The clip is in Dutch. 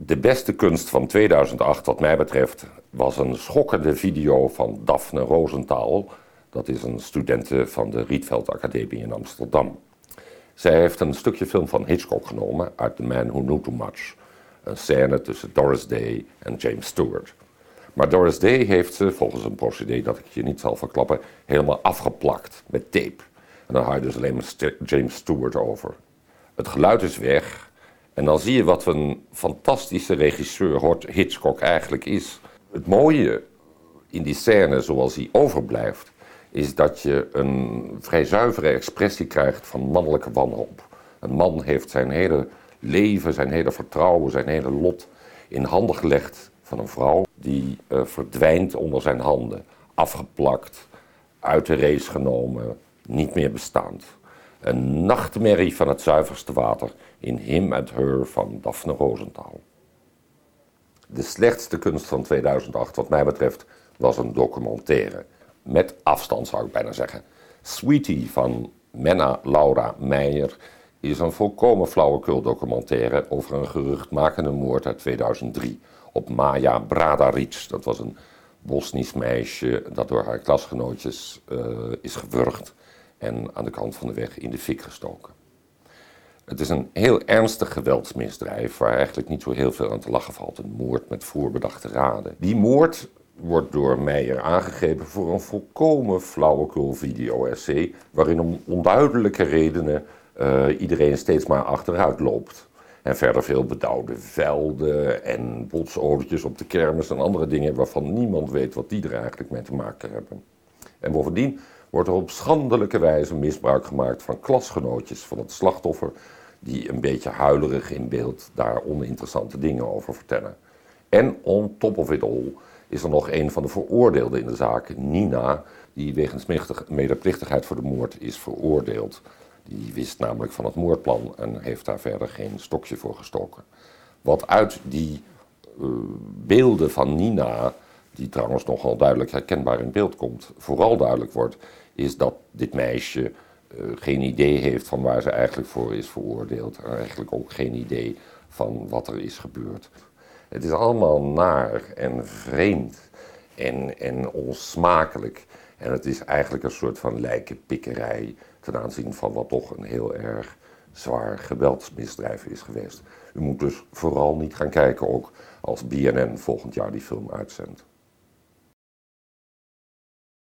De beste kunst van 2008, wat mij betreft, was een schokkende video van Daphne Rosenthal. Dat is een studente van de Rietveld Academie in Amsterdam. Zij heeft een stukje film van Hitchcock genomen uit The Man Who Knew Too Much. Een scène tussen Doris Day en James Stewart. Maar Doris Day heeft ze, volgens een procedé dat ik je niet zal verklappen, helemaal afgeplakt met tape. En dan haal je dus alleen maar James Stewart over. Het geluid is weg. En dan zie je wat een fantastische regisseur Hitchcock eigenlijk is. Het mooie in die scène zoals hij overblijft, is dat je een vrij zuivere expressie krijgt van mannelijke wanhoop. Een man heeft zijn hele leven, zijn hele vertrouwen, zijn hele lot in handen gelegd van een vrouw die uh, verdwijnt onder zijn handen, afgeplakt, uit de race genomen, niet meer bestaand. Een nachtmerrie van het zuiverste water in Him and Her van Daphne Rosenthal. De slechtste kunst van 2008, wat mij betreft, was een documentaire. Met afstand zou ik bijna zeggen. Sweetie van Menna Laura Meijer is een volkomen flauwekul documentaire over een geruchtmakende moord uit 2003 op Maya Bradaric. Dat was een Bosnisch meisje dat door haar klasgenootjes uh, is gewurgd en aan de kant van de weg in de fik gestoken. Het is een heel ernstig geweldsmisdrijf waar eigenlijk niet zo heel veel aan te lachen valt. Een moord met voorbedachte raden. Die moord wordt door Meijer aangegeven voor een volkomen flauwekul video-essay... waarin om onduidelijke redenen uh, iedereen steeds maar achteruit loopt. En verder veel bedouwde velden en botsoortjes op de kermis en andere dingen waarvan niemand weet wat die er eigenlijk mee te maken hebben. En bovendien wordt er op schandelijke wijze misbruik gemaakt van klasgenootjes van het slachtoffer, die een beetje huilerig in beeld daar oninteressante dingen over vertellen. En on top of it all is er nog een van de veroordeelden in de zaak, Nina, die wegens medeplichtigheid voor de moord is veroordeeld. Die wist namelijk van het moordplan en heeft daar verder geen stokje voor gestoken. Wat uit die uh, beelden van Nina, die trouwens nogal duidelijk herkenbaar in beeld komt, vooral duidelijk wordt, is dat dit meisje uh, geen idee heeft van waar ze eigenlijk voor is veroordeeld. En eigenlijk ook geen idee van wat er is gebeurd. Het is allemaal naar en vreemd en, en onsmakelijk. En het is eigenlijk een soort van lijkenpikkerij ten aanzien van wat toch een heel erg zwaar geweldsmisdrijf is geweest. U moet dus vooral niet gaan kijken ook als BNN volgend jaar die film uitzendt.